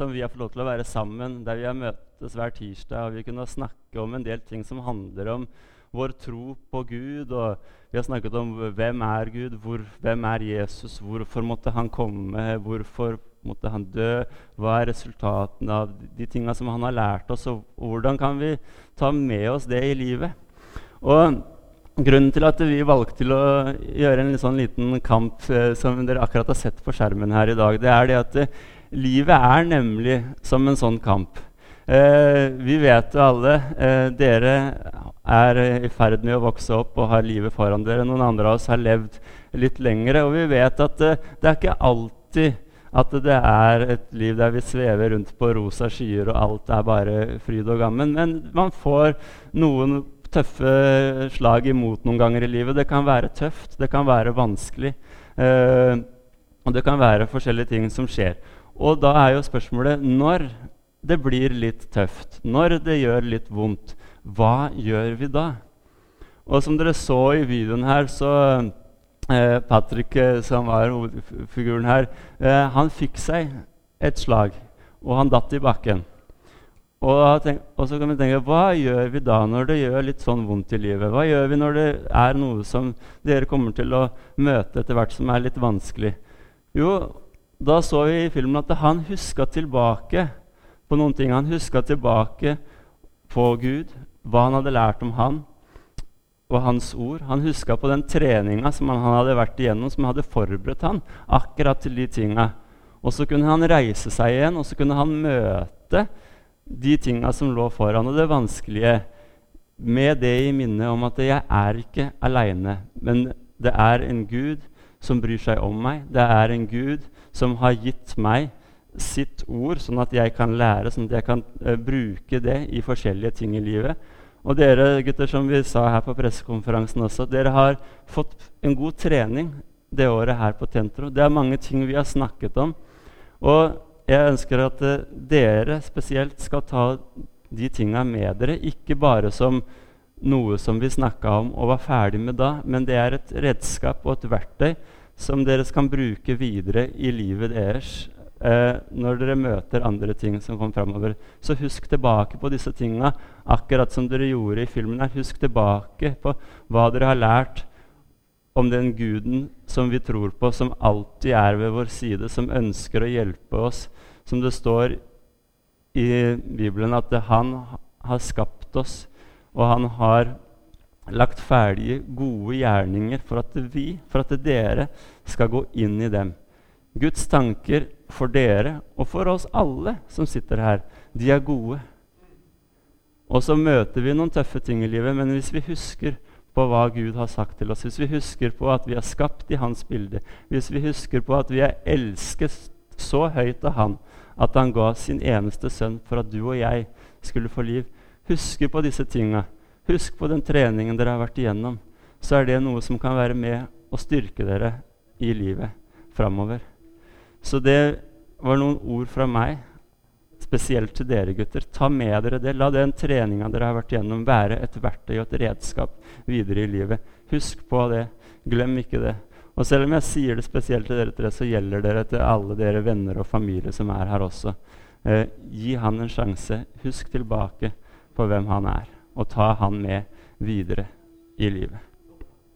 som vi har fått lov til å være sammen, der vi har møtes hver tirsdag, og vi kunne snakke om en del ting som handler om vår tro på Gud. og Vi har snakket om hvem er Gud, hvor, hvem er Jesus, hvorfor måtte han komme, hvorfor måtte han dø, hva er resultatene av de tinga som han har lært oss, og hvordan kan vi ta med oss det i livet. Og Grunnen til at vi valgte til å gjøre en sånn liten kamp eh, som dere akkurat har sett på skjermen her i dag, det er det at eh, livet er nemlig som en sånn kamp. Eh, vi vet jo alle eh, Dere er i ferd med å vokse opp og har livet foran dere. Noen andre av oss har levd litt lengre. Og vi vet at eh, det er ikke alltid at det er et liv der vi svever rundt på rosa skyer og alt er bare fryd og gammen. Men man får noen tøffe slag imot noen ganger i livet. Det kan være tøft, det kan være vanskelig. Eh, og det kan være forskjellige ting som skjer. Og da er jo spørsmålet når det blir litt tøft, når det gjør litt vondt, hva gjør vi da? Og som dere så i videoen her, så eh, Patrick, eh, som var hovedfiguren her, eh, han fikk seg et slag, og han datt i bakken. Og, tenk, og, så kan vi tenke hva gjør vi da når det gjør litt sånn vondt i livet? Hva gjør vi når det er noe som dere kommer til å møte etter hvert som er litt vanskelig? Jo, da så vi i filmen at han huska tilbake på noen ting. Han huska tilbake på Gud, hva han hadde lært om han og hans ord. Han huska på den treninga som han hadde vært igjennom, som hadde forberedt han akkurat til de tinga. Og så kunne han reise seg igjen, og så kunne han møte de tinga som lå foran, og det vanskelige, med det i minnet om at jeg er ikke aleine, men det er en Gud som bryr seg om meg. Det er en Gud som har gitt meg sitt ord, sånn at jeg kan lære, sånn at jeg kan uh, bruke det i forskjellige ting i livet. Og dere gutter, som vi sa her på pressekonferansen også, dere har fått en god trening det året her på Tentro. Det er mange ting vi har snakket om. Og jeg ønsker at uh, dere spesielt skal ta de tinga med dere, ikke bare som noe som vi snakka om og var ferdig med da, men det er et redskap og et verktøy som dere kan bruke videre i livet deres eh, når dere møter andre ting som kommer framover. Så husk tilbake på disse tinga, akkurat som dere gjorde i filmen. her. Husk tilbake på hva dere har lært om den guden som vi tror på, som alltid er ved vår side, som ønsker å hjelpe oss. Som det står i Bibelen at han har skapt oss, og han har lagt ferdige, gode gjerninger for at vi, for at dere, skal gå inn i dem. Guds tanker for dere og for oss alle som sitter her, de er gode. Og så møter vi noen tøffe ting i livet, men hvis vi husker på hva Gud har sagt til oss, hvis vi husker på at vi er skapt i Hans bilde, hvis vi husker på at vi er elsket så høyt av Han at Han ga sin eneste sønn for at du og jeg skulle få liv Husker på disse tinga. Husk på den treningen dere har vært igjennom. Så er det noe som kan være med og styrke dere i livet framover. Så det var noen ord fra meg, spesielt til dere gutter. Ta med dere det. La den treninga dere har vært igjennom, være et verktøy og et redskap videre i livet. Husk på det. Glem ikke det. Og selv om jeg sier det spesielt til dere tre, så gjelder dere til alle dere venner og familie som er her også. Eh, gi han en sjanse. Husk tilbake på hvem han er, og ta han med videre i livet.